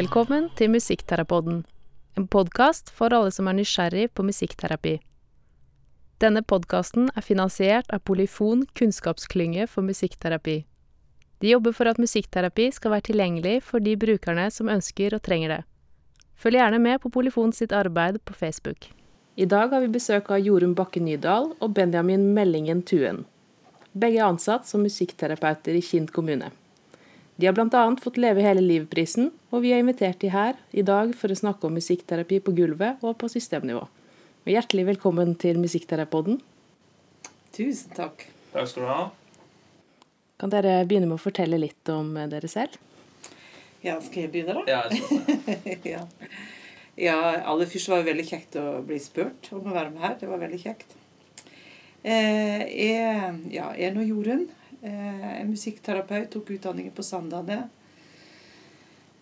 Velkommen til Musikkterapoden, en podkast for alle som er nysgjerrig på musikkterapi. Denne podkasten er finansiert av Polyfon kunnskapsklynge for musikkterapi. De jobber for at musikkterapi skal være tilgjengelig for de brukerne som ønsker og trenger det. Følg gjerne med på Polyfon sitt arbeid på Facebook. I dag har vi besøk av Jorunn Bakke Nydal og Benjamin Mellingen Tuen. Begge er ansatt som musikkterapeuter i Kinn kommune. De har bl.a. fått Leve hele livet-prisen, og vi har invitert de her i dag for å snakke om musikkterapi på gulvet og på systemnivå. Og hjertelig velkommen til Musikkterapoden. Tusen takk. Takk skal du ha. Kan dere begynne med å fortelle litt om dere selv? Ja, skal jeg begynne, da? Ja, jeg ja. ja, aller først var det veldig kjekt å bli spurt om å være med her. Det var veldig kjekt. Eh, jeg, ja, jeg er nå Jorunn. Eh, er musikkterapeut. Tok utdanningen på Sandane.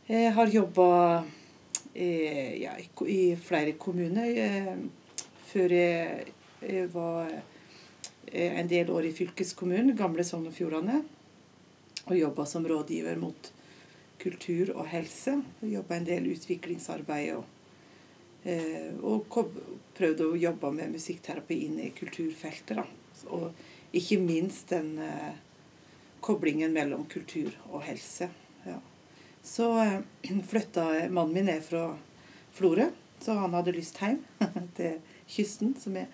Jeg har jobba eh, ja, i flere kommuner. Eh, før jeg, var eh, en del år i fylkeskommunen, gamle Sogn og Fjordane. Og jobba som rådgiver mot kultur og helse. Jobba en del utviklingsarbeid og, eh, og prøvde å jobbe med musikkterapi inn i kulturfeltet. Da. Og ikke minst den eh, koblingen mellom kultur og helse. Ja. Så eh, flytta mannen min ned fra Florø, så han hadde lyst hjem til kysten. Så vi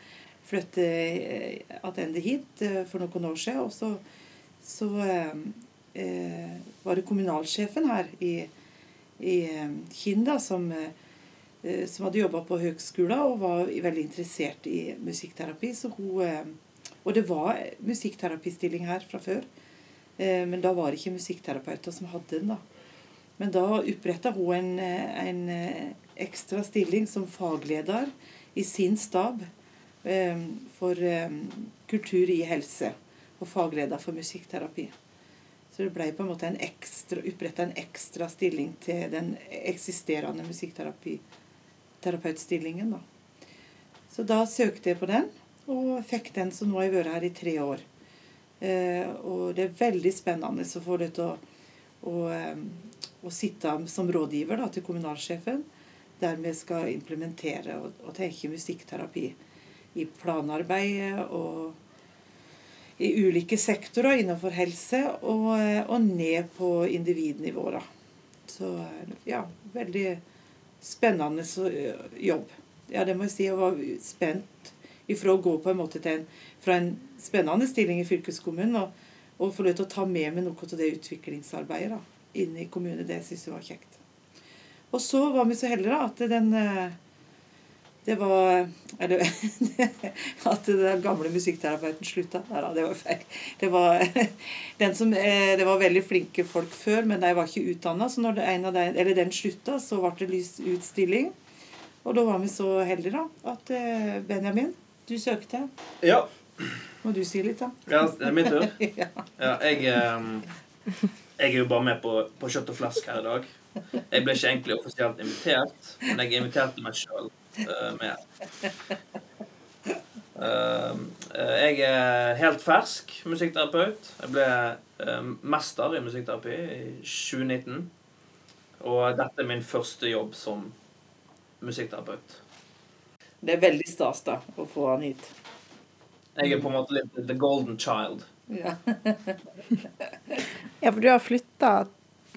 flyttet tilbake hit eh, for noen år siden. Og så, så eh, var det kommunalsjefen her i, i eh, Kinn da, som, eh, som hadde jobba på høgskolen og var veldig interessert i musikkterapi. Så hun, eh, og det var musikkterapistilling her fra før. Eh, men da var det ikke musikkterapeuter som hadde den. da. Men da oppretta hun en, en, ekstra stilling som fagleder i sin stab eh, for eh, kultur i helse. Og fagleder for musikkterapi. Så det ble på en måte en ekstra, oppretta en ekstra stilling til den eksisterende musikkterapeutstillingen. da. Så da søkte jeg på den, og fikk den, så nå har jeg vært her i tre år. Eh, og det er veldig spennende å få det til å, å, eh, å sitte som rådgiver da, til kommunalsjefen, der vi skal implementere og, og tenke musikkterapi i planarbeidet og i ulike sektorer innenfor helse, og, og ned på individnivå. Da. Så ja, veldig spennende jobb. Ja, det må jeg si. Jeg var spent ifra å gå på en måte til en, fra en spennende stilling i fylkeskommunen og, og få lov til å ta med meg noe av det utviklingsarbeidet da, inn i kommunen. Det syns jeg var kjekt. Og så var vi så heldige da, at den eh, det var Eller at den gamle musikkterapeuten slutta. Nei da, det var feil. Det var, den som, eh, det var veldig flinke folk før, men de var ikke utdanna. Så når en av de, eller den slutta, så ble det lyst utstilling. Og da var vi så heldige da, at eh, Benjamin, du søkte. Ja. Må du si litt, da? Ja, det er min tur. ja. ja jeg, jeg, er jo bare med på, på kjøtt og flask her i dag. Jeg ble ikke egentlig offisielt invitert, men jeg inviterte meg sjøl uh, med. Uh, jeg er helt fersk musikkterapeut. Jeg ble uh, mester i musikkterapi i 2019. Og dette er min første jobb som musikkterapeut. Det er veldig stas da, å få han hit. Jeg er på en måte litt the golden child. Ja, ja for du har flytta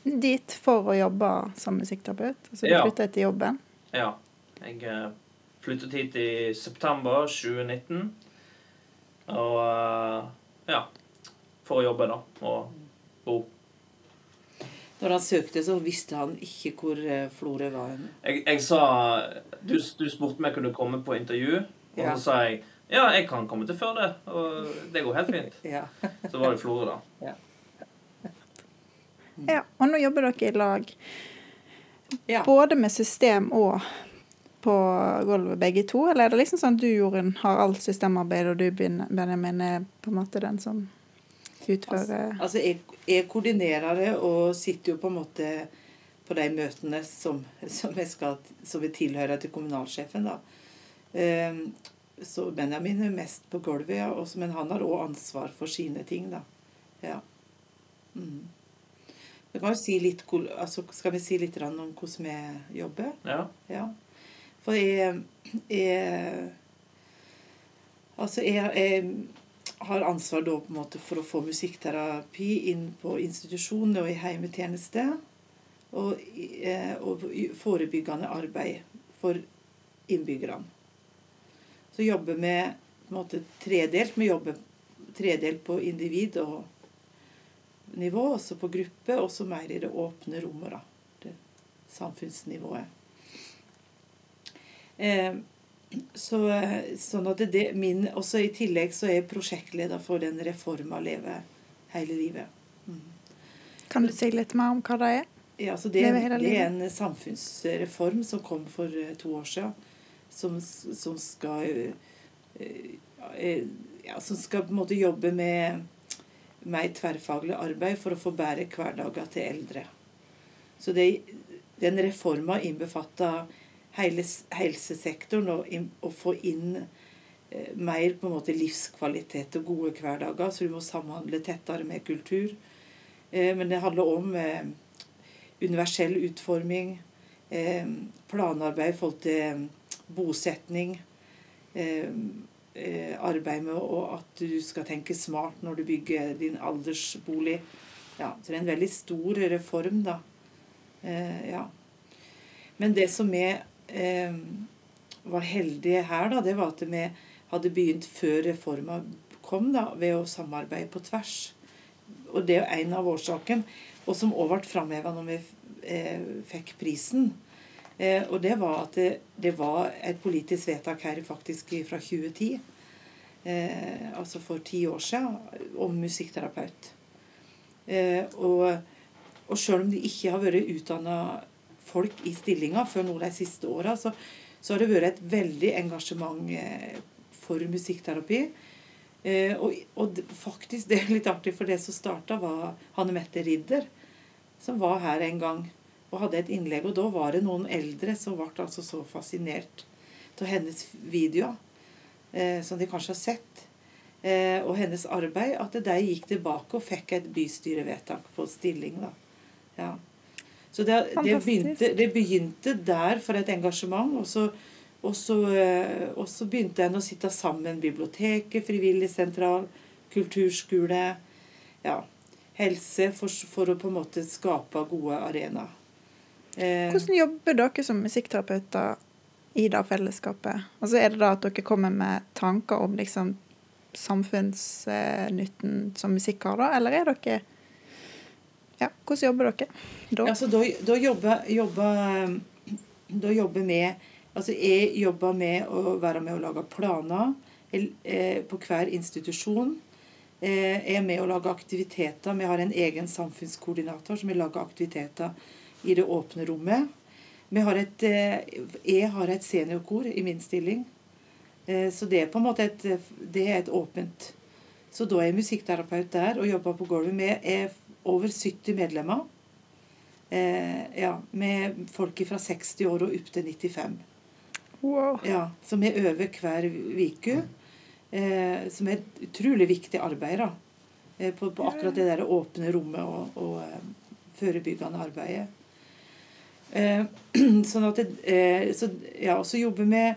dit for å jobbe som musikkterapeut? Altså du Ja. flytta etter jobben? Ja. Jeg eh, flyttet hit i september 2019. Og eh, ja For å jobbe, da. Og bo. Når han søkte, så visste han ikke hvor eh, Florø var. Jeg, jeg sa du, du spurte meg kunne komme på intervju, og Ja. så sa jeg ja, jeg kan komme til Førde. Og det går helt fint. Ja. Så var det Florø, da. Ja. Og nå jobber dere i lag. Ja. Både med system og på gulvet, begge to? Eller er det liksom sånn at du, Jorunn, har alt systemarbeid, og du, Benjamin, er på en måte den som utfører Altså, jeg, jeg koordinerer det og sitter jo på en måte på de møtene som, som, jeg skal, som jeg tilhører til kommunalsjefen. da. Ehm, så Benjamin er mest på gulvet, ja, også, men han har òg ansvar for sine ting. da. Ja. Mm. Vi kan jo si litt, altså skal vi si litt om hvordan vi jobber? Ja. ja. For jeg, jeg Altså, jeg, jeg har ansvar da måte for å få musikkterapi inn på institusjon og i heimetjeneste. Og, eh, og forebyggende arbeid for innbyggerne. Så jobber vi på en måte tredelt. Vi jobber tredelt på individ og nivå, også på gruppe, og så mer i det åpne rommet. da, det Samfunnsnivået. Eh, så, sånn at det, min, også I tillegg så er jeg prosjektleder for den reforma Leve hele livet. Mm. Kan du si litt mer om hva det er? Ja, så det, det, er en samfunnsreform som kom for eh, to år siden. Som, som skal eh, ja, Som skal på en måte jobbe med mer tverrfaglig arbeid for å få bedre hverdager til eldre. Så det, den reforma innbefatter hele helsesektoren og, og få inn eh, mer på en måte livskvalitet og gode hverdager. Så du må samhandle tettere med kultur. Eh, men det handler om eh, universell utforming, planarbeid i forhold til bosetning. Arbeid med at du skal tenke smart når du bygger din aldersbolig. Ja, så det er en veldig stor reform, da. ja. Men det som er eh, var heldige her, da, det var at vi hadde begynt før reforma kom, da, ved å samarbeide på tvers. Og det er en av årsakene, og som òg ble framheva når vi eh, fikk prisen. Eh, og det var at det, det, var et politisk vedtak her faktisk fra 2010, eh, altså for ti år siden, om musikkterapeut. Eh, og, og sjøl om de ikke har vært utdanna folk i stillinga før nå de siste åra, så, så, har det vært et veldig engasjement eh, for musikkterapi. Eh, og, og, faktisk, det er litt artig, for det som starta, var Hanne Mette Ridder, som var her en gang og hadde et innlegg. Og da var det noen eldre som ble altså så fascinert av hennes videoer, eh, som de kanskje har sett, og hennes arbeid, at de gikk tilbake og fikk et bystyrevedtak på stilling. da. Ja. Så det, det, begynte, det, begynte, der for et engasjement. Og så, og, så, eh, og så, begynte en å sitte sammen. Biblioteket, frivillig sentral, kulturskole. Ja, helse, for, for, å på en måte skape gode arenaer. Eh, Hvordan jobber dere som musikkterapeuter i det fellesskapet? Altså Er det da at dere kommer med tanker om liksom samfunnsnytten som musikk har, da? Eller er dere ja, Hvordan jobber dere da? Altså, da, da jobber, jobber, da jobber med Altså, jeg jobber med å være med å lage planer eh, på hver institusjon. Eh, jeg er med å lage aktiviteter. Vi har en egen samfunnskoordinator som vil lage aktiviteter i det åpne rommet. Har et, eh, jeg har et seniorkor i min stilling. Så det er på en måte et, det er et åpent Så da er jeg musikkterapeut der og jobber på gulvet. med er over 70 medlemmer. Eh, ja, med folk fra 60 år og opp til 95. Wow. Ja, som er over hver uke. Eh, som er et utrolig viktig arbeid da, eh, på, på, akkurat det der åpne rommet og, og uh, forebyggende arbeidet. Eh, sånn at det, eh, så, ja, så jobber vi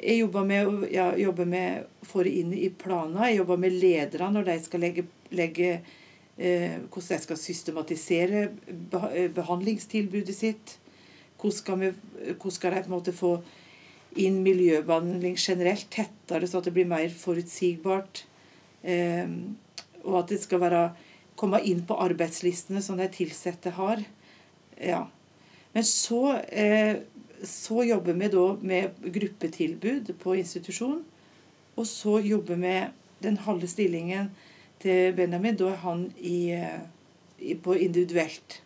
jeg jobber med, ja, jobber med få det inn i planer. Jeg jobber med ledere når de skal legge, legge Eh, hvordan de skal systematisere eh, behandlingstilbudet sitt. Hvordan skal, vi, hvordan skal de på en måte få inn miljøbehandling generelt tettere, så at det blir mer forutsigbart. Eh, og at det skal være, komme inn på arbeidslistene som de ansatte har. Ja. Men så, så jobber vi da med gruppetilbud på institusjon. Og så jobber vi den halve stillingen til Benjamin, da er han i, eh, i, på individuelt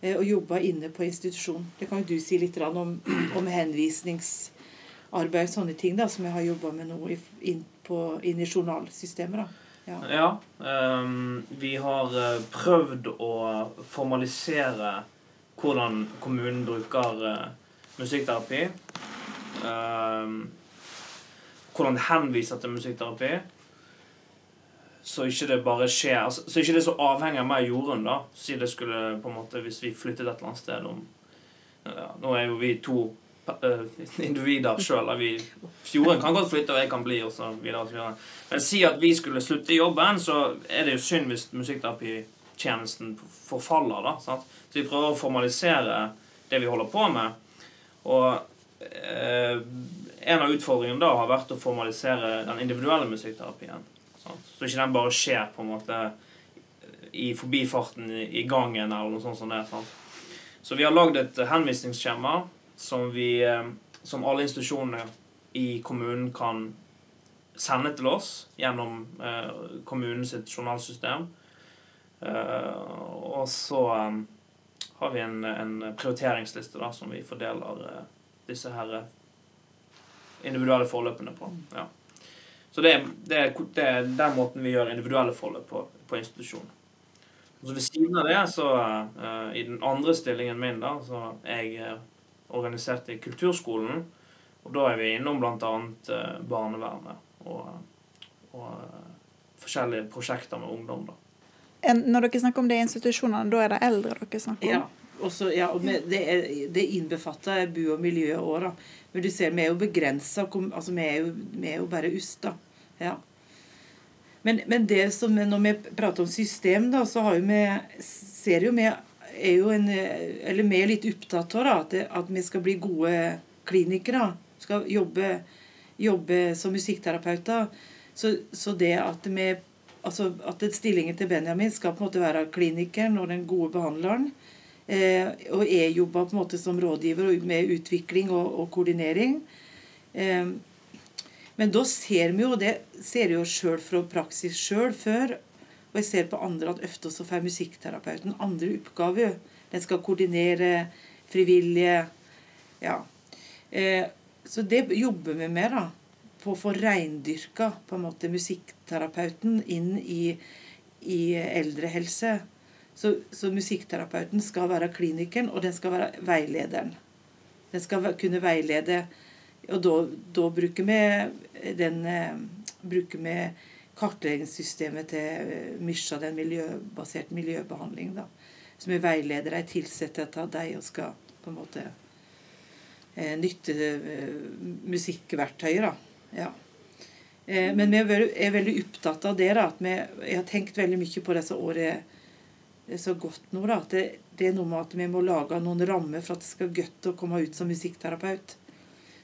eh, og jobba inne på institusjon. Det kan jo du si litt om, om henvisningsarbeid og sånne ting da, som jeg har jobba med nå inn, på, inn, i journalsystemet. da. Ja. ja um, vi har eh, prøvd å formalisere hvordan kommunen bruker uh, musikkterapi. Um, hvordan henviser til musikkterapi. Så ikke det bare skjer altså, Så ikke det er så avhengig av meg og Jorunn, da. Si det skulle på en måte Hvis vi flyttet et eller annet sted om ja, Nå er jo vi to uh, individer sjøl. Jorunn kan godt flytte, og jeg kan bli, og så videre. Og så. Men si at vi skulle slutte i jobben, så er det jo synd hvis musikkterapitjenesten forfaller. da, sant? Så vi prøver å formalisere det vi holder på med. Og uh, en av utfordringene da har vært å formalisere den individuelle musikkterapien. Så ikke den bare skjer på en måte i forbifarten i gangen eller noe sånt som det. Sant? Så vi har lagd et henvisningsskjema som, vi, eh, som alle institusjonene i kommunen kan sende til oss gjennom eh, kommunens journalsystem. Eh, og så har vi en, en prioriteringsliste da, som vi fordeler disse her individuelle forløpene på. Ja. Så det, det, det, er den måten vi gjør individuelle forløp på, på institusjonen. Så Ved siden av det, så uh, i den andre stillingen min, da, så er jeg organisert i kulturskolen. Og da er vi innom bl.a. Uh, barnevernet og, og uh, forskjellige prosjekter med ungdom. da. En, når dere snakker om det i institusjonene, da er det eldre dere snakker om? Ja. Også, ja, og med, det, er, det innbefatter bu- og miljø òg, da. Men du ser, vi er jo begrensa. Altså, vi, er jo, vi er jo bare oss, da. Ja. Men, men, det som når vi prater om system, da, så har jo vi ser jo vi er jo en Eller vi er litt opptatt av at, at vi skal bli gode klinikere. Skal jobbe, jobbe som musikkterapeuter. Så, så, det at vi altså at stillingen til Benjamin skal på en måte være klinikeren og den gode behandleren. Eh, og jeg jobba på en måte som rådgiver med utvikling og, og koordinering. Eh, men da ser vi jo, det ser jeg jo sjøl fra praksis sjøl før, og jeg ser på andre at ofte så får musikkterapeuten andre oppgaver. Den skal koordinere frivillige. Ja. Eh, så det jobber vi med, da. På å få reindyrka på en måte musikkterapeuten inn i, i eldrehelse. Så, så musikkterapeuten skal være klinikeren, og den skal være veilederen. Den skal kunne veilede og da, da bruker vi den eh, bruker vi kartleggingssystemet til eh, Mysja, den miljøbaserte miljøbehandling. da, Som er veileder. er tilsatt av deg og skal på en måte eh, nytte musikkverktøyer. da, ja. Men vi er veldig opptatt av det. da, at vi, Jeg har tenkt veldig mye på disse årene så godt nå. da, at det, det, er noe med at vi må lage noen rammer for at det skal godt å komme ut som musikkterapeut.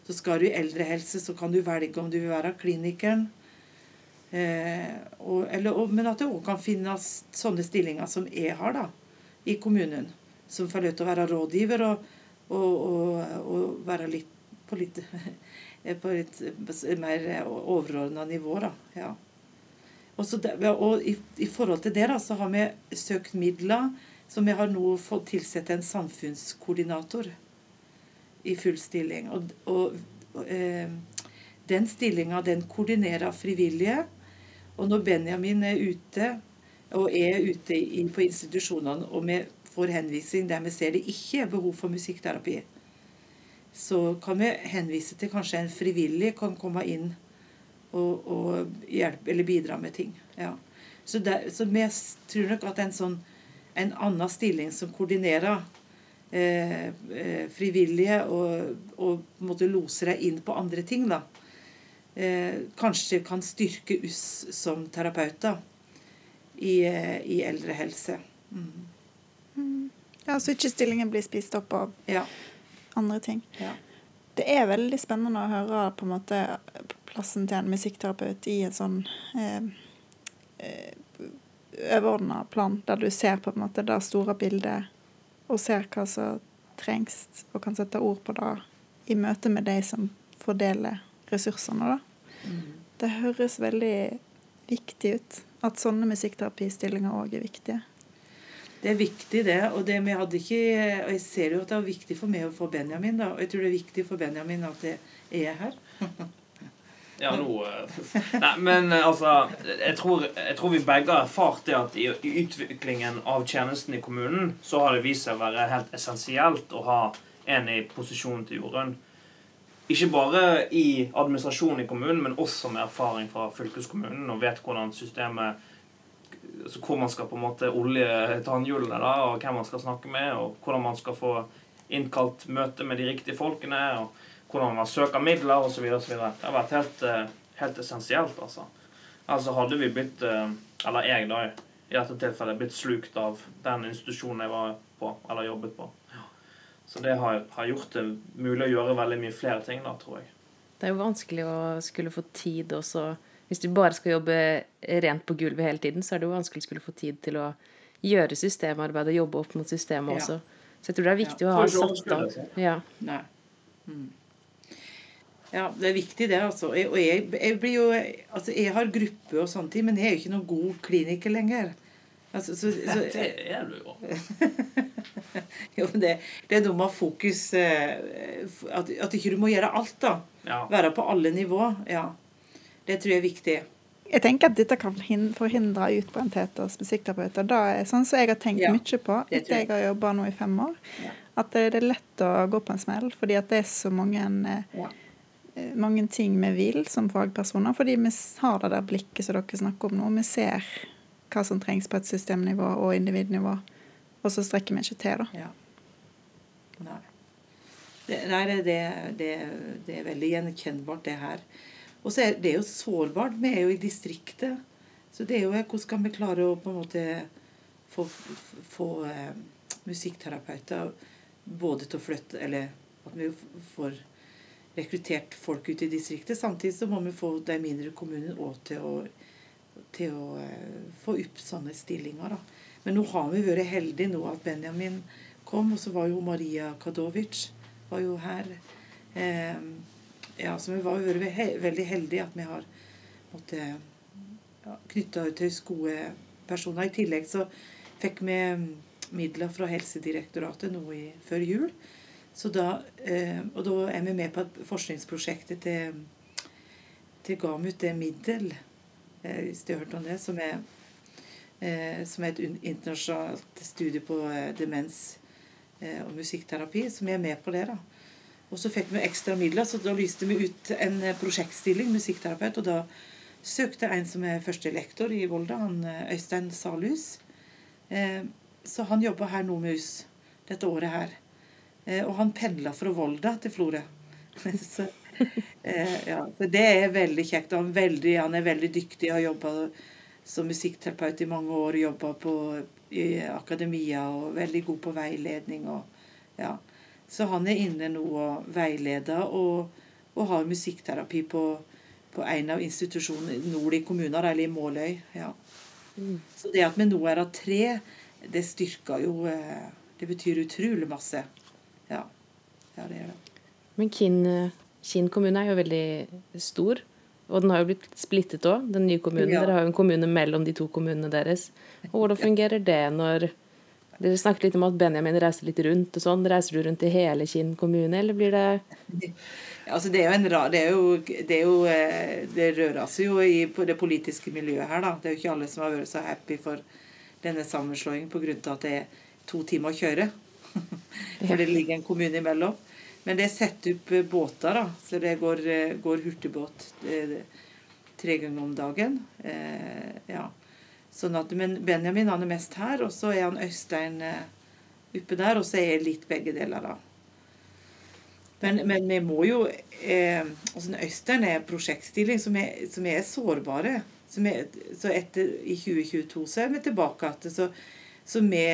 Så skal du i eldrehelse, så kan du velge om du vil være klinikeren. Eh, og, eller, og, men at det òg kan finnes sånne stillinger som jeg har da, i kommunen. Som får lov til å være rådgiver og, og, være litt på litt, på litt mer overordna nivå. da, ja. Der, og i, i, forhold til det da, så har vi søkt midler som vi har nå fått tilsette en samfunnskoordinator i full stilling. Og, og eh, den stillinga den koordinerer frivillige. Og når Benjamin er ute, og er ute i, på institusjonene, og vi får henvisning der vi ser det ikke er behov for musikkterapi, så kan vi henvise til kanskje en frivillig kan komme inn og, og hjelpe eller bidra med ting. Ja. Så, der, så vi tror nok at en sånn en annen stilling som koordinerer Eh, eh, frivillige og, og måtte loser deg inn på andre ting. da. Eh, kanskje kan styrke oss som terapeuter i, eh, i eldrehelse. Mm. Mm. Ja, Så ikke stillingen blir spist opp av ja. andre ting. Ja. Det er veldig spennende å høre på en måte plassen til en musikkterapeut i et sånn eh, eh overordna plan, der du ser på en måte det store bildet og ser hva som trengs, og kan sette ord på det i møte med de som fordeler ressursene. Da. Mm. Det høres veldig viktig ut at sånne musikkterapistillinger òg er viktige. Det er viktig, det. Og det ikke og jeg ser jo at det er viktig for meg og for Benjamin. da, Og jeg tror det er viktig for Benjamin at jeg er her. Ja, nå eh, Nei, men eh, altså jeg tror, jeg tror, vi begge har erfart det at i, i utviklingen av tjenesten i kommunen så har det vist seg å være helt essensielt å ha en i posisjonen til Jorunn. Ikke bare i administrasjonen i kommunen, men også med erfaring fra fylkeskommunen og vet hvordan systemet altså hvor man skal på en måte olje tannhjulene, da, og hvem man skal snakke med, og hvordan man skal få innkalt møte med de riktige folkene, og hvordan man søker midler osv. Det har vært helt, eh, helt essensielt, altså. Altså hadde vi blitt, eh, eller jeg da, i dette tilfellet, blitt slukt av den institusjonen jeg var på, eller jobbet på. Så det har, har gjort det mulig å gjøre veldig mye flere ting, da, tror jeg. Det er jo vanskelig å skulle få tid også hvis du bare skal jobbe rent på gulvet hele tiden, så er det jo vanskelig å skulle få tid til å gjøre systemarbeid og jobbe opp mot systemet også. Så jeg tror det er viktig ja. å ha satt av ja. Nei. Mm. Ja, det er viktig, det. altså. Og jeg, jeg, blir jo Altså, jeg har gruppe og sånne ting, men jeg er jo ikke noen god kliniker lenger. Altså, så, så, det er du jo. jo, men det, det er noe med fokus eh, At, at ikke du må gjøre alt, da. Ja. Være på alle nivå. Ja. Det tror jeg er viktig. Jeg tenker at dette kan forhindre utbrenthet hos musikkterapeuter. Det er sånn som jeg har tenkt ja, mye på etter jeg. jeg har jobba nå i fem år. Ja. At det er lett å gå på en smell, fordi at det er så mange, eh, ja. Mange ting vi vil som fagpersoner. Fordi vi har det der blikket som dere snakker om nå. Vi ser hva som trengs på et systemnivå og individnivå. Og så strekker vi ikke til, da. Nei. Det, nei, det, det, det er veldig gjenkjennbart, det her. Og så er det jo sårbart. Vi er jo i distriktet. Så det er jo hvordan skal vi klare å på en måte få, få eh, musikkterapeuter både til å flytte Eller at vi får rekruttert folk ut i distriktet. Samtidig så må vi få de mindre kommunene òg til å, til å eh, få opp sånne stillinger. da. Men nå har vi vært heldige nå at Benjamin kom, og så var jo Maria Kadovic var jo her. Eh, ja, så vi var jo veldig heldige at vi har ja, knytta til gode personer. I tillegg så fikk vi midler fra Helsedirektoratet nå i, før jul. Da, eh, og da er vi med på forskningsprosjektet til, til Gamut, det er middel, eh, hvis du har hørt om det, som er, eh, som er et internasjonalt studie på demens og musikkterapi. Vi er med på det. da. Og så fikk vi ekstra midler, så da lyste vi ut en prosjektstilling, musikkterapeut. Og da søkte en som er førstelektor i Volda, han Øystein Salhus. Så han jobba her nå med hus dette året her. Og han pendla fra Volda til Florø. så, ja, så det er veldig kjekt. Han, veldig, han er veldig dyktig har jobba som musikkterapeut i mange år. Jobba i akademia og veldig god på veiledning. og ja. Så han er inne nå og veileder og, og har musikkterapi på, på, en av institusjonene nord i kommunen, eller i Måløy. Ja. Mm. Så det at vi nå er av tre, det styrker jo eh, Det betyr utrolig masse. Ja, det gjør det. Men Kinn, Kinn kommune er jo veldig stor. Og den har jo blitt splittet òg, den nye kommunen. Ja. Dere har jo en kommune mellom de to kommunene deres. Og hvordan fungerer det når dere snakket litt om at Benjamin reiser litt rundt og sånn. Reiser du rundt i hele Kinn kommune, eller blir det Altså det er jo en rar Det, er jo, det, er jo, eh, det rører seg jo i det politiske miljøet her, da. Det er jo ikke alle som har vært så happy for denne sammenslåingen pga. at det er to timer å kjøre. For det ligger en kommune imellom. Men det er satt opp eh, båter, da. Så det går, eh, går hurtigbåt tre ganger om dagen. Eh, ja. Sånn at, men Benjamin han er mest her, og så er han Øystein eh, oppe der, og så er jeg litt begge deler, da. Men, men vi må jo eh, altså Øystein er prosjektstilling som er, som er sårbare. Som er, så etter i 2022 så er vi tilbake igjen. Så, vi,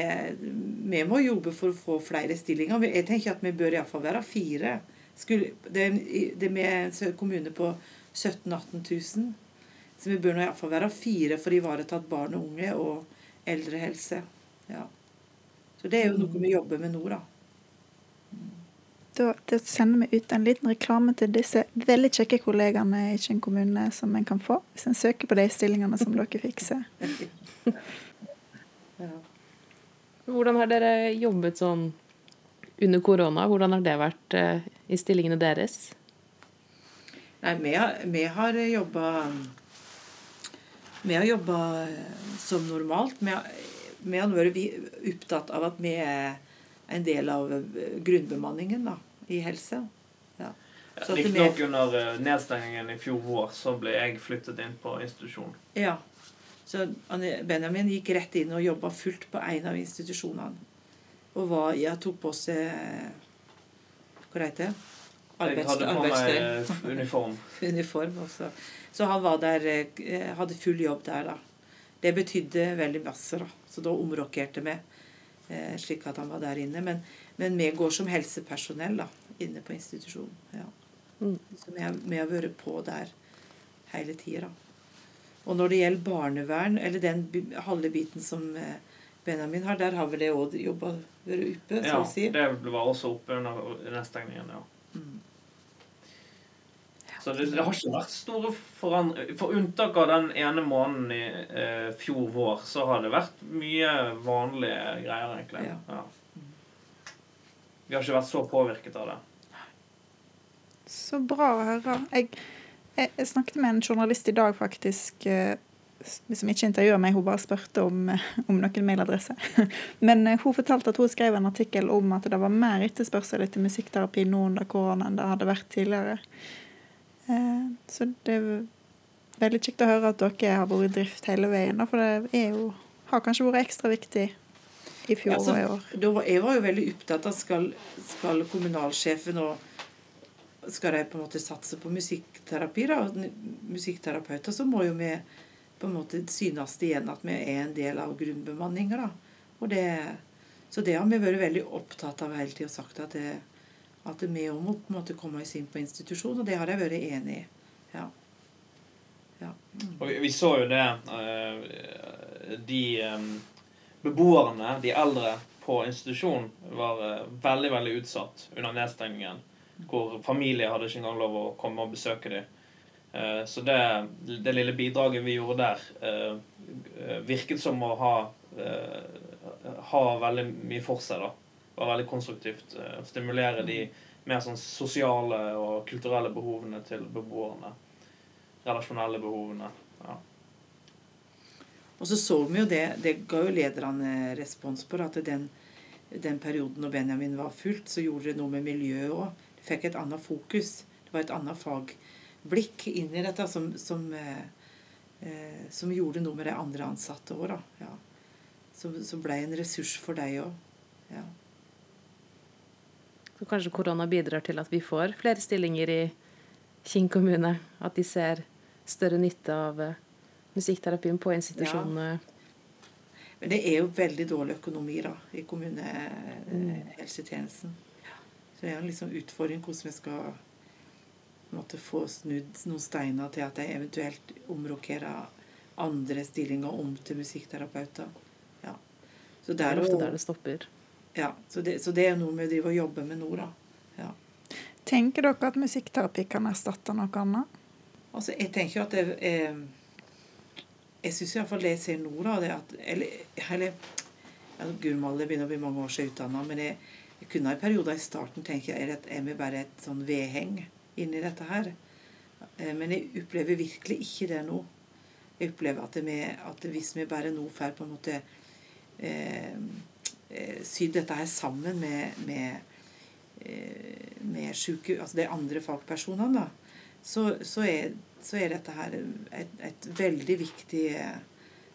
vi, må jobbe for å få flere stillinger. Jeg tenker at vi bør iallfall være fire. Skulle, det, det er en kommune på 17 000-18 000. Så vi bør nå iallfall være fire for å ivareta barn og unge og eldrehelse. Ja. Så det er jo noe vi jobber med nå, da. Da, da sender vi ut en liten reklame til disse veldig kjekke kollegaene i Kinn kommune som en kan få hvis en søker på de stillingene som dere fikser. ja. Hvordan har dere jobbet sånn under korona? Hvordan har det vært uh, i stillingene deres? Nei, vi har, vi har jobba vi har jobba eh, som normalt. Vi har vært opptatt av at vi er en del av eh, grunnbemanningen da, i helse. Ja. Riktignok under eh, nedstengingen i fjor vår så ble jeg flyttet inn på institusjon. Ja. Så Benjamin gikk rett inn og jobba fullt på en av institusjonene. Og var, ja, tok på seg Hva heter det? jeg hadde på meg uniform. uniform også. Så han var der, eh, hadde full jobb der, da. Det betydde veldig masse, da. Så da omrokerte vi, eh, slik at han var der inne. Men, men vi går som helsepersonell da, inne på institusjonen. Ja. Mm. Så vi har, vi har vært på der hele tida. Og når det gjelder barnevern, eller den halve biten som eh, Benjamin har, der har vel det òg jobba vært oppe? Ja, si. det var også oppe under nedstengningen, ja. Mm. Så det, det, har ikke vært store forandringer. For unntak av den ene måneden i eh, fjor vår, så har det vært mye vanlige greier, egentlig. Ja. Ja. Vi har ikke vært så påvirket av det. Så bra å høre. Jeg, jeg, snakket med en journalist i dag, faktisk. Eh, som ikke intervjua meg, hun bare spurte om, om noen mailadresse. Men eh, hun fortalte at hun skrev en artikkel om at det var mer etterspørsel etter musikkterapi nå under korona enn det hadde vært tidligere. Eh, så det er veldig kjekt å høre at dere har vært i drift hele veien. For det jo, har kanskje vært ekstra viktig i fjor altså, og i år. Var, jeg var jo veldig opptatt av skal, skal kommunalsjefen og skal de på en måte satse på musikkterapi, da, musikkterapeuter, så må jo vi på en måte synes igjen at vi er en del av grunnbemanninga. Så det har vi vært veldig opptatt av hele tida og sagt at det, at vi òg må på en måte komme oss inn på institusjon, og det har jeg vært enig i. Ja. ja. Mm. Og vi, vi, så jo det uh, De um, beboerne, de eldre på institusjon, var uh, veldig, veldig utsatt under nedstengningen. Hvor familie hadde ikke engang lov å komme og besøke dem. Uh, så det, det, lille bidraget vi gjorde der, virket som å ha, ha veldig mye for seg. da var veldig konstruktivt. Stimulere de mer sånn sosiale og kulturelle behovene til beboerne. Relasjonelle behovene. ja. Og så så vi jo det, det ga jo lederne respons på, at den, den perioden når Benjamin var fullt, så gjorde det noe med miljøet òg. Fikk et annet fokus. Det var et annet fagblikk inn i dette som, som, eh, eh, som gjorde noe med de andre ansatte òg, da. Ja. Som, som ble en ressurs for deg òg. Ja. Så kanskje korona bidrar til at vi får flere stillinger i Kinn kommune. At de ser større nytte av uh, musikkterapien på institusjonene. Ja. Men det er jo veldig dårlig økonomi da, i kommunehelsetjenesten. Så det er en liksom utfordring hvordan vi skal måtte få snudd noen steiner til at jeg eventuelt omrokerer andre stillinger om til musikkterapeuter. Ja. Så det er ofte der det stopper. Ja, så det, så det er noe vi driver og jobber med nå, da. Ja. Tenker dere at musikkterapi kan erstatte noe annet? Altså, jeg tenker at det er Jeg syns iallfall det jeg ser nå, da, det at Eller, eller ja, Gurmal, det begynner å bli mange år siden utdanna, men jeg, jeg kunne i perioder i starten tenke er, det, er vi bare et sånn vedheng inni dette her. Eh, men jeg opplever virkelig ikke det nå. Jeg opplever at, vi, at hvis vi bare nå får på en måte eh, Eh, sydd dette her sammen med, med, eh, med syke, altså de andre fagpersonene, så, så, er, så, er, dette her et, et, veldig viktig eh,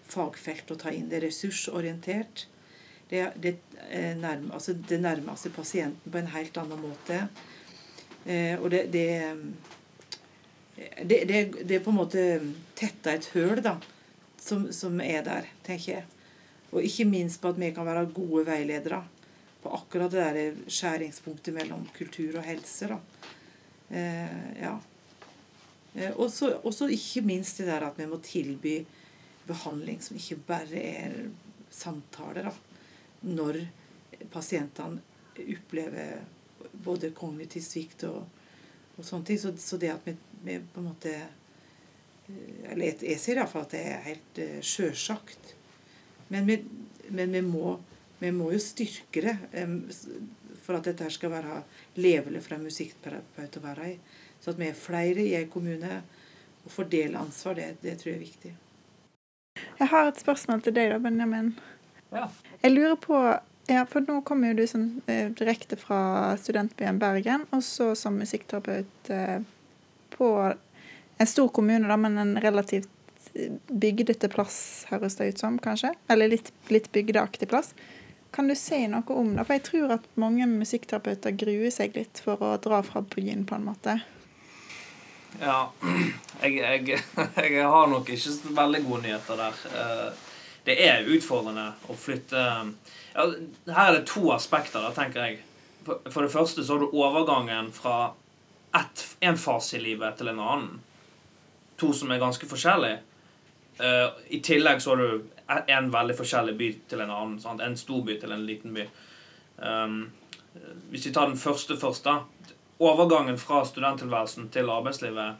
fagfelt å ta inn. Det er ressursorientert. Det, det, nærmer, altså det nærmer seg pasienten på en helt annen måte. og det, det det, det, det, på en måte tetta et høl da, som, som, er der, tenker jeg. Og ikke minst på at vi kan være gode veiledere på akkurat det der skjæringspunktet mellom kultur og helse. da. Eh, ja. Eh, og så ikke minst det der at vi må tilby behandling som ikke bare er samtaler. da. Når pasientene opplever både kognitiv svikt og, og sånne ting. Så, så, det at vi, vi, på en måte eh, Eller jeg, jeg sier iallfall at det er helt uh, sjølsagt men vi, men vi, må, vi må, jo styrke det for at dette skal være levelig for en musikkterapeut å være i. Så at vi er flere i en kommune og fordeler ansvar, det, det, tror jeg er viktig. Jeg har et spørsmål til deg, da, Benjamin. Ja. Jeg lurer på ja, for nå kommer jo du sånn, eh, direkte fra studentbyen Bergen, og så som musikkterapeut eh, på en stor kommune, da, men en relativt bygdete plass, høres det ut som, kanskje? Eller litt, litt bygdeaktig plass. Kan du si noe om det? For jeg tror at mange musikkterapeuter gruer seg litt for å dra fra byen, på en måte. Ja, jeg, jeg, jeg har nok ikke veldig gode nyheter der. Det er utfordrende å flytte ja, Her er det to aspekter, da, tenker jeg. For det første så har du overgangen fra ett, en fase i livet til en annen. To som er ganske forskjellige. Uh, I tillegg så har du en veldig forskjellig by til en annen. Sant? En stor by til en liten by. Um, hvis vi tar den første først, da. Overgangen fra studenttilværelsen til arbeidslivet,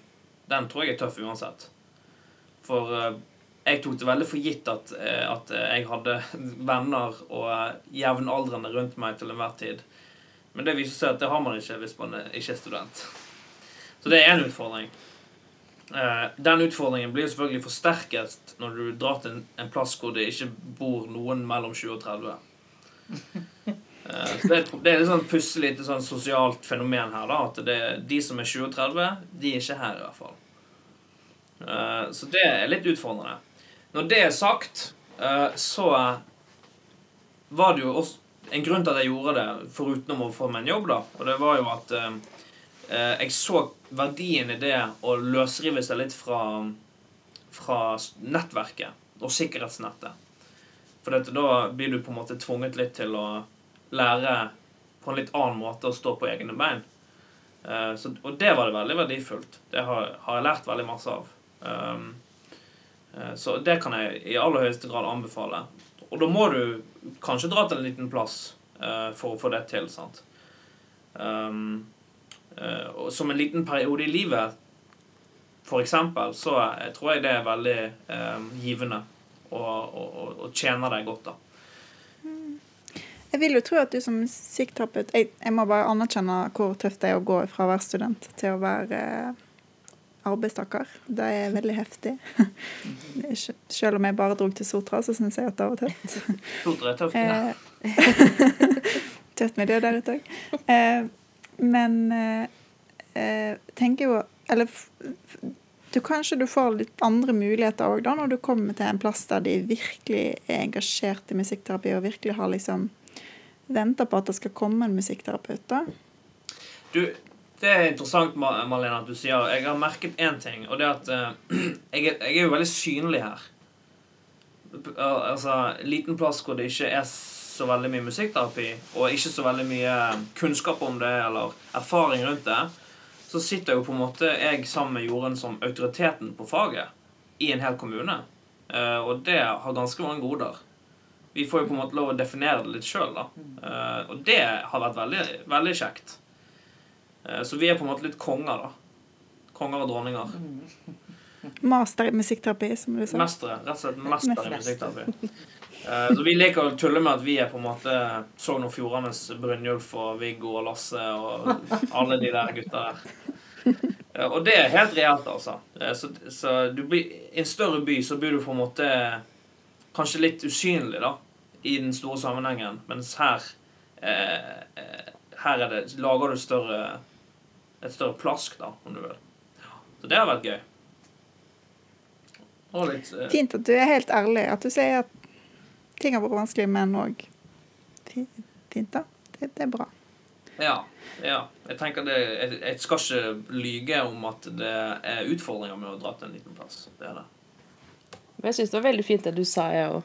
den tror jeg er tøff uansett. For uh, jeg tok det veldig for gitt at, uh, at jeg hadde venner og jevnaldrende rundt meg til enhver tid. Men det viser seg at det har man ikke hvis man ikke er student. Så det er en utfordring. Eh, den utfordringen blir selvfølgelig forsterket når du drar til en, plass hvor det ikke bor noen mellom 20 og 30. Eh, så det, er et sånn pusselig lite sånn sosialt fenomen her. da, At det, de som er 20 og 30, de er ikke her, i hvert fall. Eh, så det er litt utfordrende. Når det er sagt, så var det jo også en grunn til at jeg gjorde det, foruten å få meg en jobb, da. Og det var jo at Eh, jeg så verdien i det å løsrive seg litt fra, fra nettverket og sikkerhetsnettet. For dette, da blir du på en måte tvunget litt til å lære på en litt annen måte å stå på egne bein. Eh, så, og det var det veldig verdifullt. Det har, har jeg lært veldig masse av. Um, eh, så det kan jeg i aller høyeste grad anbefale. Og da må du kanskje dra til en liten plass for å få det til. sant? Um, Eh, og som en liten periode i livet, for eksempel, så tror jeg det er veldig eh, givende og, og, og, tjener deg godt, da. Jeg vil jo tro at du som musikkterapeut jeg, jeg, må bare anerkjenne hvor tøft det er å gå fra å være student til å være eh, arbeidstaker. Det er veldig heftig. Selv om jeg bare dro til Sotra, så syns jeg at det var tøft. Sotra er tøft, ja. Eh, tøft miljø der ute òg. Eh, men eh, tenker jo Eller du, kanskje du får litt andre muligheter òg, når du kommer til en plass der de virkelig er engasjert i musikkterapi, og virkelig har liksom venta på at det skal komme en musikkterapeut. da. Du, det er interessant, Malena, at du sier Jeg har merket én ting, og det er at uh, jeg, jeg, er, jo veldig synlig her. Altså, liten plass hvor det ikke er så veldig mye musikkterapi, og ikke så veldig mye kunnskap om det eller erfaring rundt det, så sitter jo på en måte jeg sammen med Jorunn som autoriteten på faget i en hel kommune. Uh, og det har ganske mange goder. Vi får jo på en måte lov å definere det litt sjøl, da. Uh, og det har vært veldig, veldig kjekt. Eh, så vi er på en måte litt konger, da. Konger og dronninger. Master i musikkterapi, som du sa. Mestere. Rett og slett mester i musikkterapi. Eh, så vi liker å tulle med at vi er på en måte Sogn og Fjordanes Brynjulf og Viggo og Lasse og alle de der gutta der. Og det er helt reelt, altså. Eh, så, så du blir, I en større by så blir du på en måte kanskje litt usynlig, da, i den store sammenhengen, mens her eh, eh her det, lager du større, et større plask, da, om du vil. Så det har vært gøy. Litt, eh, Fint at du er helt ærlig. At du sier at ting har vært vanskelig, men òg fint, da. Det, det, er bra. Ja. ja. Jeg tenker det, jeg, jeg, skal ikke lyge om at det er utfordringer med å dra til en liten plass. Det er det. Men jeg syns det var veldig fint det du sa jeg,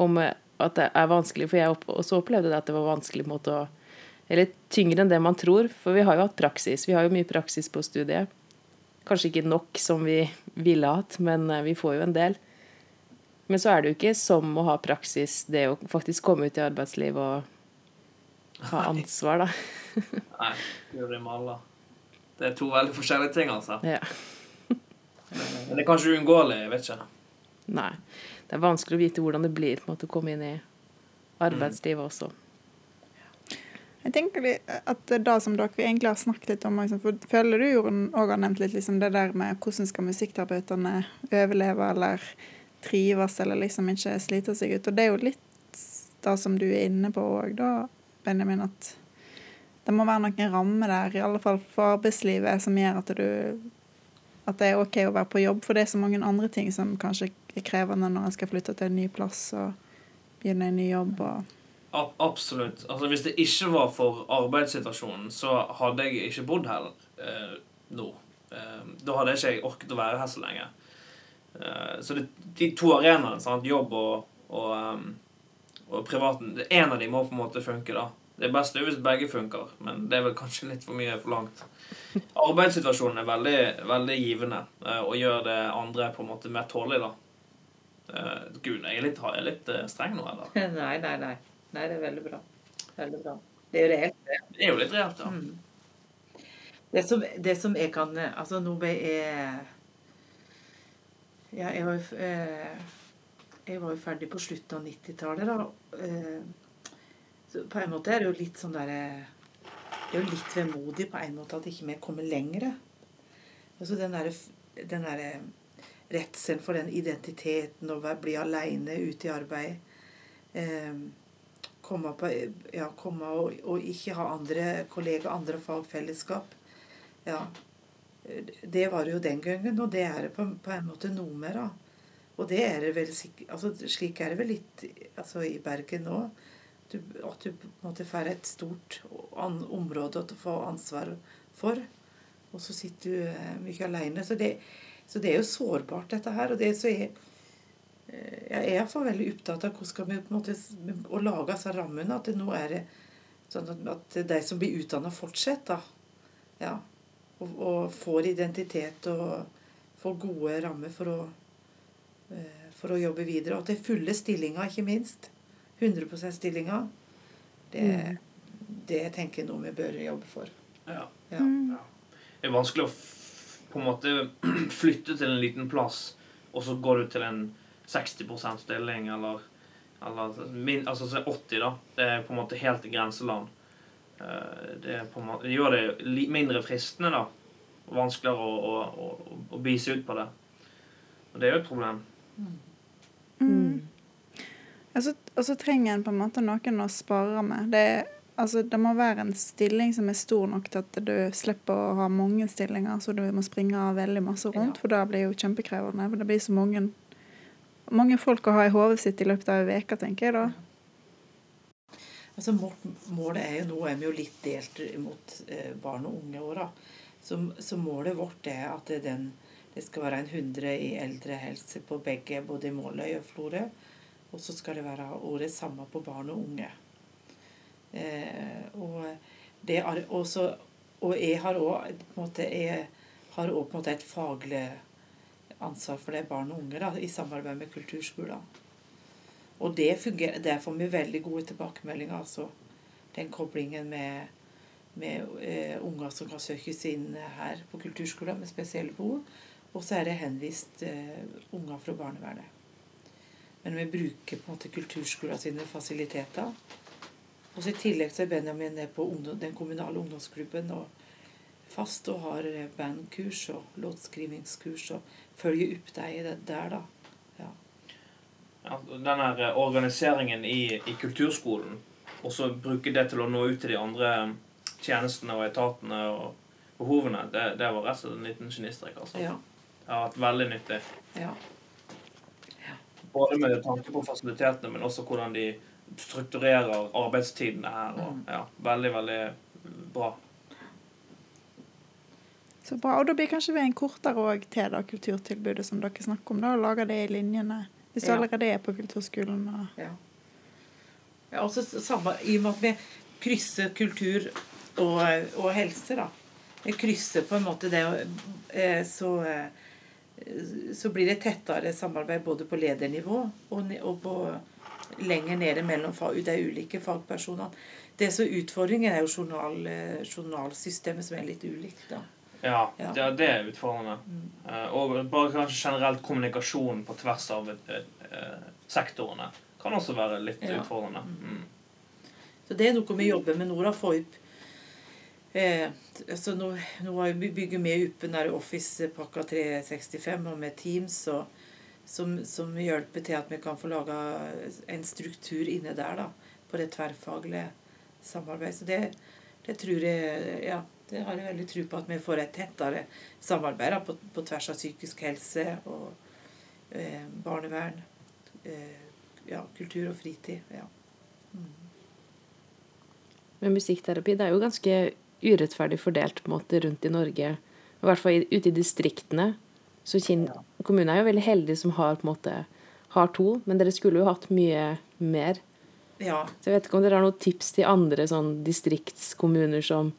om eh, at det er vanskelig, for jeg også opplevde det at det var vanskelig måte å Eller tyngre enn det man tror, for vi har jo hatt praksis. Vi har jo mye praksis på studiet. Kanskje ikke nok som vi ville hatt, men eh, vi får jo en del. Men så er det jo ikke som å ha praksis, det å faktisk komme ut i arbeidsliv og ha ansvar, da. Nei, med alle. Det er to veldig forskjellige ting, altså. Ja. Men det er kanskje uunngåelig, jeg vet ikke. Nei. Det er vanskelig å vite hvordan det blir på en måte, å komme inn i arbeidslivet mm. også. Jeg tenker at det som dere egentlig har snakket litt om, liksom, føler du Jorunn òg har nevnt litt liksom det der med hvordan skal musikkterapeutene overleve, eller trives eller liksom ikke sliter seg ut. Og det er jo litt det som du er inne på òg, da, Benjamin, at det må være noen rammer der, i alle fall for arbeidslivet, som gjør at du at det er OK å være på jobb, for det er så mange andre ting som kanskje er krevende når en skal flytte til en ny plass og begynne en ny jobb. og Absolutt. Altså, hvis det ikke var for arbeidssituasjonen, så hadde jeg ikke bodd her eh, nå. Eh, da hadde jeg ikke orket å være her så lenge. Eh, så det, de to arenaene, jobb og, og, um, og privaten, en av dem må på en måte funke. da. Det er best hvis begge funker, men det er vel kanskje litt for mye for langt. Arbeidssituasjonen er veldig, veldig givende eh, og gjør det andre på en måte mer tålelig, da. Uh, Gud, jeg er litt, jeg er litt streng nå, eller? Nei, nei, nei. Nei, det er veldig bra. Veldig bra. Det er jo reelt, det. Det er jo litt reelt, ja. Mm. Det, som, det som jeg kan Altså, nå ble jeg Ja, jeg var jo Jeg var jo ferdig på slutten av 90-tallet, da. Så på en måte er det jo litt sånn derre Det er jo litt vemodig på en måte at ikke vi kommer lenger. Altså den derre den der redselen for den identiteten, å bli aleine ute i arbeid. Eh, komme, på, ja, komme og, og, ikke ha andre kollegaer, andre fagfellesskap. Ja. Det var det jo den gangen, og det er det på, på en måte noe mer av. Og det er det vel altså, Slik er det vel litt altså, i Bergen nå du, at du måte får et stort område å få ansvar for. Og så sitter du eh, mye alene. Så så det er jo sårbart, dette her. Og det så er jeg er iallfall veldig opptatt av hvordan skal vi på en måte å lage disse rammene. At det nå er sånn at de som blir utdanna, fortsetter. Ja. Og, og, får identitet og får gode rammer for å, eh, for å jobbe videre. Og til fulle stillinger, ikke minst. 100% stillinger, det, mm. det tenker jeg noe vi bør jobbe for. Ja. ja. Mm. Det er vanskelig å på en måte flytte til en liten plass, og så går du til en 60% stilling, eller, eller altså 80, da. Det er på en måte helt i grenseland. Eh, det, måte, det, gjør det mindre fristende, da. Vanskeligere å, å, å, å bise ut på det. Og det er jo et problem. Mm. Mm. Og så, og så trenger en på en måte noen å spare med. Det, altså, det må være en stilling som er stor nok til at du slipper å ha mange stillinger, så du må springe veldig masse rundt, for da blir det jo kjempekrevende. For det blir så mange, mange folk å ha i hodet sitt i løpet av ei uke, tenker jeg da. Altså, målet er jo, Nå er vi jo litt delt mot eh, barn og unge åra. så, så, målet vårt er at det, den, det skal være en 100 i eldrehelse på begge, både i Måløy og Florø. Og så skal det være året samme på barn og unge. Eh, og, det er, også, og jeg har òg et faglig ansvar for det barn og unge da, i samarbeid med kulturskolen. Og det fungerer, der får vi veldig gode tilbakemeldinger. altså Den koblingen med, med uh, unger som kan søkes inn her på kulturskolen med spesielle behov. Og så er det henvist uh, unger fra barnevernet. Men vi bruker på en måte kulturskolen sine fasiliteter. Og så I tillegg så er Benjamin på ungdom, den kommunale ungdomsklubben og fast og har bandkurs og låtskrivingskurs og følger opp deg i det der, da. Ja. ja den her organiseringen i, i kulturskolen, og så bruke det til å nå ut til de andre tjenestene og etatene og behovene, det, det var rett og slett en liten genistrek. Altså. Ja. Det har vært veldig nyttig. Ja. Både med tanke på fasilitetene, men også hvordan de strukturerer arbeidstidene her. Og, mm. ja, veldig, veldig bra. Så bra. Og da blir kanskje vi en kortere òg til det kulturtilbudet som dere snakker om. da, og Lager det i linjene. Hvis du ja. allerede er på kulturskolen. Og... Ja. ja også samme, I og med at vi krysser kultur og, og helse, da. Vi krysser på en måte det eh, så eh, så blir det tettere samarbeid både på ledernivå og, og på lenger nede mellom de ulike fagpersonene. Det som utfordringen, er jo journal, eh, journalsystemet som er litt ulikt. da. Ja, ja. Det, er utfordrende. Mm. Uh, og bare kanskje generelt kommunikasjon på tvers av uh, sektorene kan også være litt ja. utfordrende. Mm. mm. Så det er noe vi jobber med nå. da, Få opp Eh, så nå, nå bygger vi opp den Office-pakka 365 og med Teams og, som, som, hjelper til at vi kan få laga en struktur inne der da, på det tverrfaglige samarbeidet. Så det, det tror jeg Ja, Det har jeg veldig tro på at vi får et tettere samarbeid på, på, tvers av psykisk helse og eh, barnevern. Eh, ja, kultur og fritid. Ja. Mm. Men musikkterapi det er jo ganske urettferdig fordelt på en måte rundt i Norge. I hvert fall ute i distriktene. Så Kinn ja. kommune er jo veldig heldig som har på en måte har to, men dere skulle jo hatt mye mer. Ja. Så jeg vet ikke om dere har noen tips til andre sånn distriktskommuner som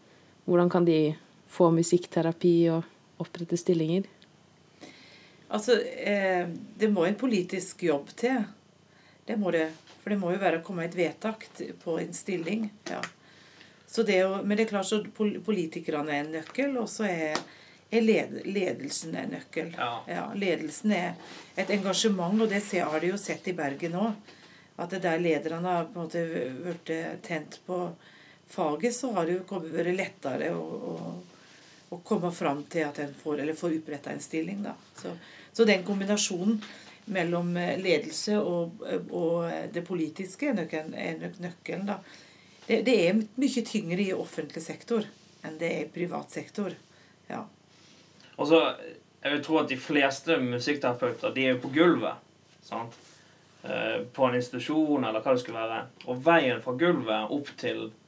Hvordan kan de få musikkterapi og opprette stillinger? Altså, eh, det må en politisk jobb til. Det må det. For det må jo være å komme et vedtak på en stilling. ja. Det jo, men det er klart så politikerne er en nøkkel, og så er er led, ledelsen en nøkkel. Ja. ja. Ledelsen er et engasjement, og det har de jo sett i Bergen òg. At det der lederne har på en måte blitt tent på faget, så har det jo vært lettere å, å, å, komme fram til at en får, eller får oppretta en stilling. da. Så, så, den kombinasjonen mellom ledelse og, og det politiske er nok, nøkkelen. da. Det, det, er mye tyngre i offentlig sektor enn det er i privat sektor. Ja. Og så, Jeg vil tro at de fleste musikkterapeuter de er jo på gulvet. sant? Eh, på en institusjon eller hva det skulle være. Og veien fra gulvet opp til eh,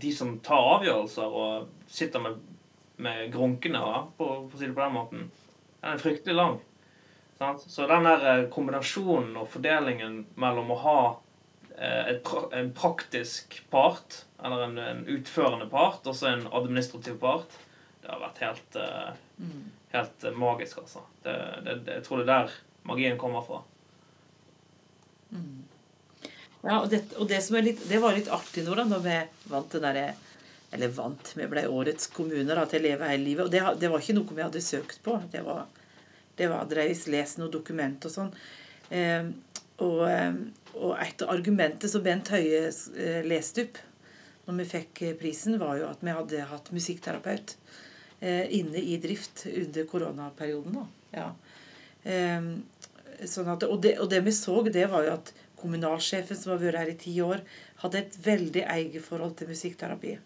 de som tar avgjørelser og sitter med, med grunkene, på, for å si det på den måten, den er fryktelig lang. Sant? Så den der eh, kombinasjonen og fordelingen mellom å ha et, en praktisk part, eller en, en utførende part, og så en administrativ part, det har vært helt, uh, helt magisk, altså. Det, det, det, jeg tror det er der magien kommer fra. Ja, og, det, og det, litt, det, var litt artig nå, da, når vi vant den derre Eller vant, vi ble årets kommuner da, til Leve hele livet. Og det, det, var ikke noe vi hadde søkt på. Det var, det var dreis lest noe dokument og sånn. Eh, og, eh, og, et av argumentet som Bent Høie eh, leste opp når vi fikk prisen, var jo at vi hadde hatt musikkterapeut. Eh, inne i drift under koronaperioden. Ja. Sånn at, og, det, og, det, vi så, det var jo at kommunalsjefen som har vært her i ti år, hadde et veldig eget forhold til musikkterapi.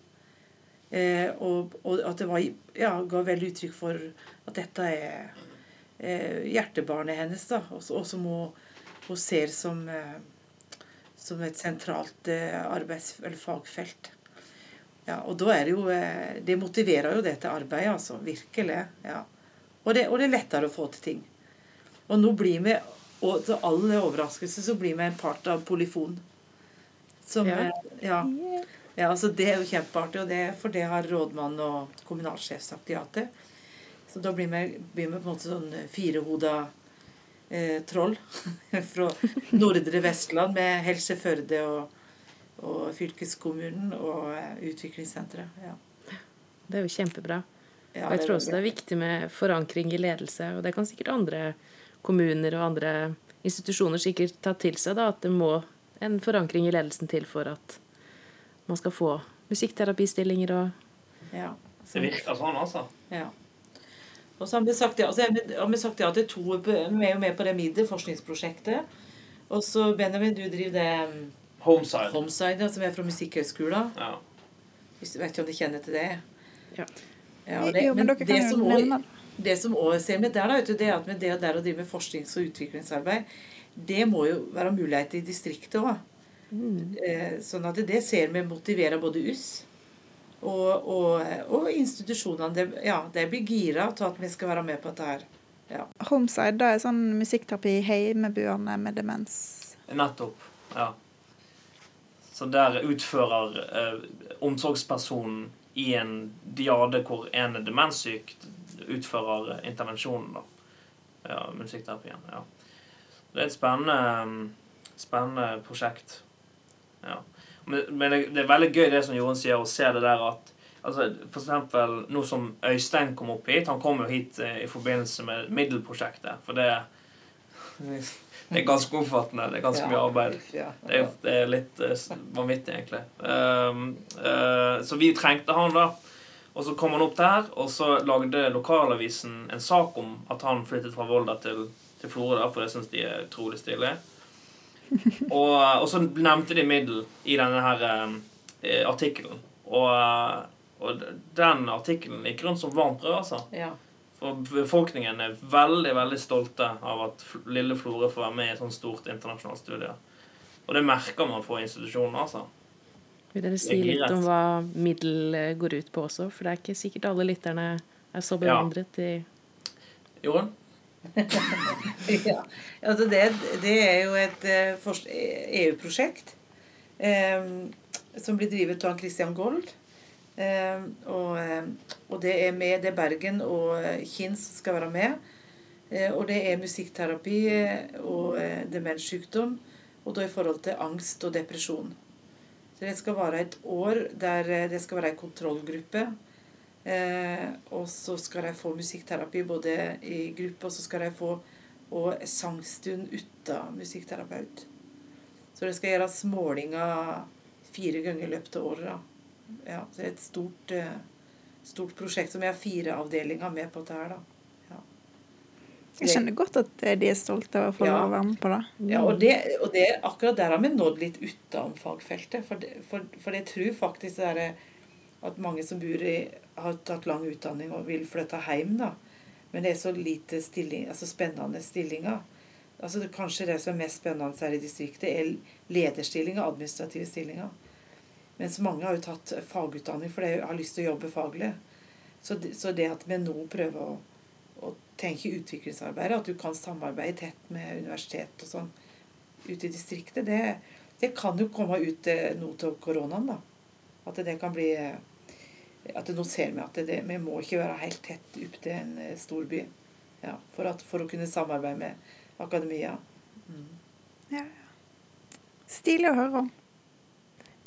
Eh, og, og, at det var, ja, ga veldig uttrykk for at dette er eh, hjertebarnet hennes, da, og, som hun, hun, ser som, eh, som et sentralt eh, arbeids- eller fagfelt. Ja, og da er det jo eh, Det motiverer jo det til arbeid, altså. Virkelig. Ja. Og det, og det er lettere å få til ting. Og nå blir vi og til all overraskelse så blir vi en part av Polyfon. Som ja. ja. ja så det er jo kjempeartig, og det, for det har rådmann og kommunalsjef sagt ja til. Så da blir vi, blir vi på en måte sånn firehoda eh, troll fra nordre Vestland med Helse Førde og og fylkeskommunen og eh, utviklingssenteret. Ja. Det er jo kjempebra. Og jeg tror også det er viktig med forankring i ledelse. Og det kan sikkert andre kommuner og andre institusjoner sikkert tatt til seg, da, at det må en forankring i ledelsen til for at man skal få musikkterapistillinger og ja. Det virker sånn, altså. Ja. Og så har vi sagt ja, altså, har vi sagt ja til to Vi er jo med på det MIDE, forskningsprosjektet. Og så, Benjamin, du driver det Homeside. Homeside, som er fra Musikkhøgskolen. Ja. Hvis du vet ikke om de kjenner til det. Ja. ja det, jo, men, men det, som nevne det som også ser med der, da, det er at med det der å drive med forsknings- og utviklingsarbeid, det må jo være mulighet i distriktet òg. Mm. Eh, sånn at det ser vi motiverer både oss og, og, og institusjonene. Det, ja, de blir gira til at vi skal være med på dette her. Ja. Homeside det er sånn musikkterapi hjemmeboende med demens. Nettopp. Ja. Så der utfører eh, omsorgspersonen i en diade hvor en er demenssyk, utfører intervensjonen, da. Ja, musikkterapien. Ja. Det er et spennende, spennende prosjekt. Ja. Men, men det, er veldig gøy det som Jorunn sier, å se det der at altså, For eksempel nå som Øystein kom opp hit. Han kom jo hit eh, i forbindelse med Middelprosjektet. For det det er ganske omfattende. Det er ganske mye arbeid. Det er, det er litt uh, vanvittig, egentlig. Um, uh, så vi trengte han, da. Og så kom han opp der, og så lagde lokalavisen en sak om at han flyttet fra Volda til, til Florø, for det syns de er utrolig stilig. Og, og, så nevnte de middel i denne her artikkelen. Og, Og den artikkelen gikk rundt som varmt brød, altså. Ja. For befolkningen er veldig veldig stolte av at lille Florø får være med i et sånt stort internasjonalt studie. Og det merker man på institusjonen, altså. Vil dere si litt om hva middel går ut på også? For det er ikke sikkert alle lytterne er så bevandret i Jorunn? ja. Altså det, det, er jo et EU-prosjekt eh, som blir drevet av Christian Gold. Eh, og, eh, og, det er med det er Bergen og eh, Kinn som skal være med. og det er musikkterapi og demenssykdom. Og da i forhold til angst og depresjon. Det skal være et år der det skal være en kontrollgruppe. og så skal de få musikkterapi både i gruppe, og så skal de få og sangstund uten musikkterapeut. Så det skal gjøres målinger fire ganger i løpet av året. Ja, så det er et stort, eh, stort prosjekt som jeg har fire avdelinger med på dette her, da. Jeg skjønner godt at eh, de er stolte av å få ja. lov å være med på det. Ja, og det, og det, akkurat der har vi nådd litt utenom fagfeltet. For, det, for, for jeg tror faktisk det er at mange som bor i har tatt lang utdanning og vil flytte hjem, da. Men det er så lite stilling, altså spennende stillinger. Altså det, kanskje det som er mest spennende her i distriktet, er lederstillinger, administrative stillinger. Mens mange har jo tatt fagutdanning for de har lyst til å jobbe faglig. Så det, så det at vi nå prøver å, å tenke utviklingsarbeidet, at du kan samarbeide tett med universitet og sånn ute i distriktet, det, det kan jo komme ut nå til koronaen, da. At det kan bli at Nå ser vi at det, vi må ikke være helt tett opp til en eh, storby ja, for, at, for å kunne samarbeide med akademia. Mm. Ja. Stilig å høre om.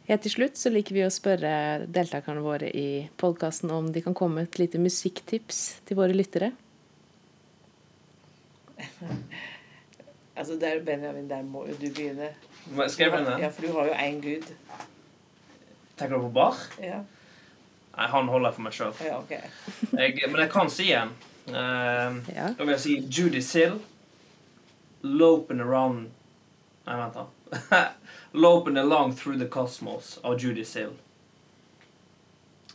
Helt til slutt så liker vi å spørre deltakerne våre i podkasten om de kan komme med et lite musikktips til våre lyttere. altså der, Benjamin, der må jo du begynne. Skal jeg begynne? Ja, For du har jo én gud. Tenker du på Bar? Ja. Nei, han holder for meg sjøl. Ja, okay. men jeg kan si en. Uh, ja. Da vil jeg si Judy Sill. Loping around Nei, vent, da. Loping Along Through the Cosmos av Judy Sill.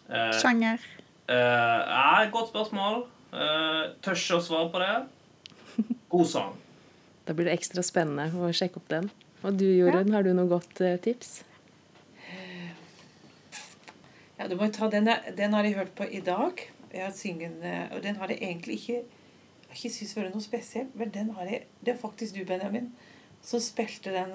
Uh, Sjanger? Uh, godt spørsmål. Uh, tør ikke å svare på det. God sang. Da blir det ekstra spennende å sjekke opp den. Og du, Jorunn, ja. har du noe godt uh, tips? Ja, du må ta den, den har jeg hørt på i dag. Jeg har syngen, og den har jeg egentlig ikke Jeg har ikke syntes var noe spesielt. Men den har jeg, det er faktisk du, Benjamin, som spilte den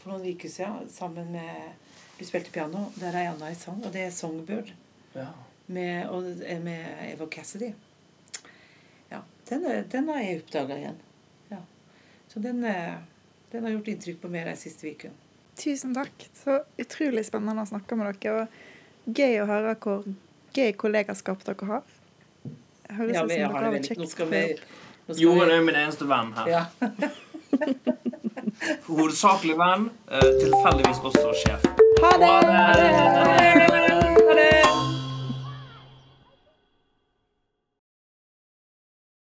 for noen uker siden sammen med Du spilte piano. Der er Anna i sang, og det er 'Songbird'. Ja. Med, og med Eva Cassidy. Den, den har jeg oppdaga igjen. Ja. Så den, den, har gjort inntrykk på meg de siste ukene. Tusen takk. Så utrolig spennende å snakke med dere. Og gøy å høre hvor gøy kollegaskap dere har. Høres ja, ut som dere har det kjekt. Skal vi, Jorunn er min eneste venn her. Ja. Hovedsakelig venn, eh, tilfeldigvis også sjef. Ha det! Ha det!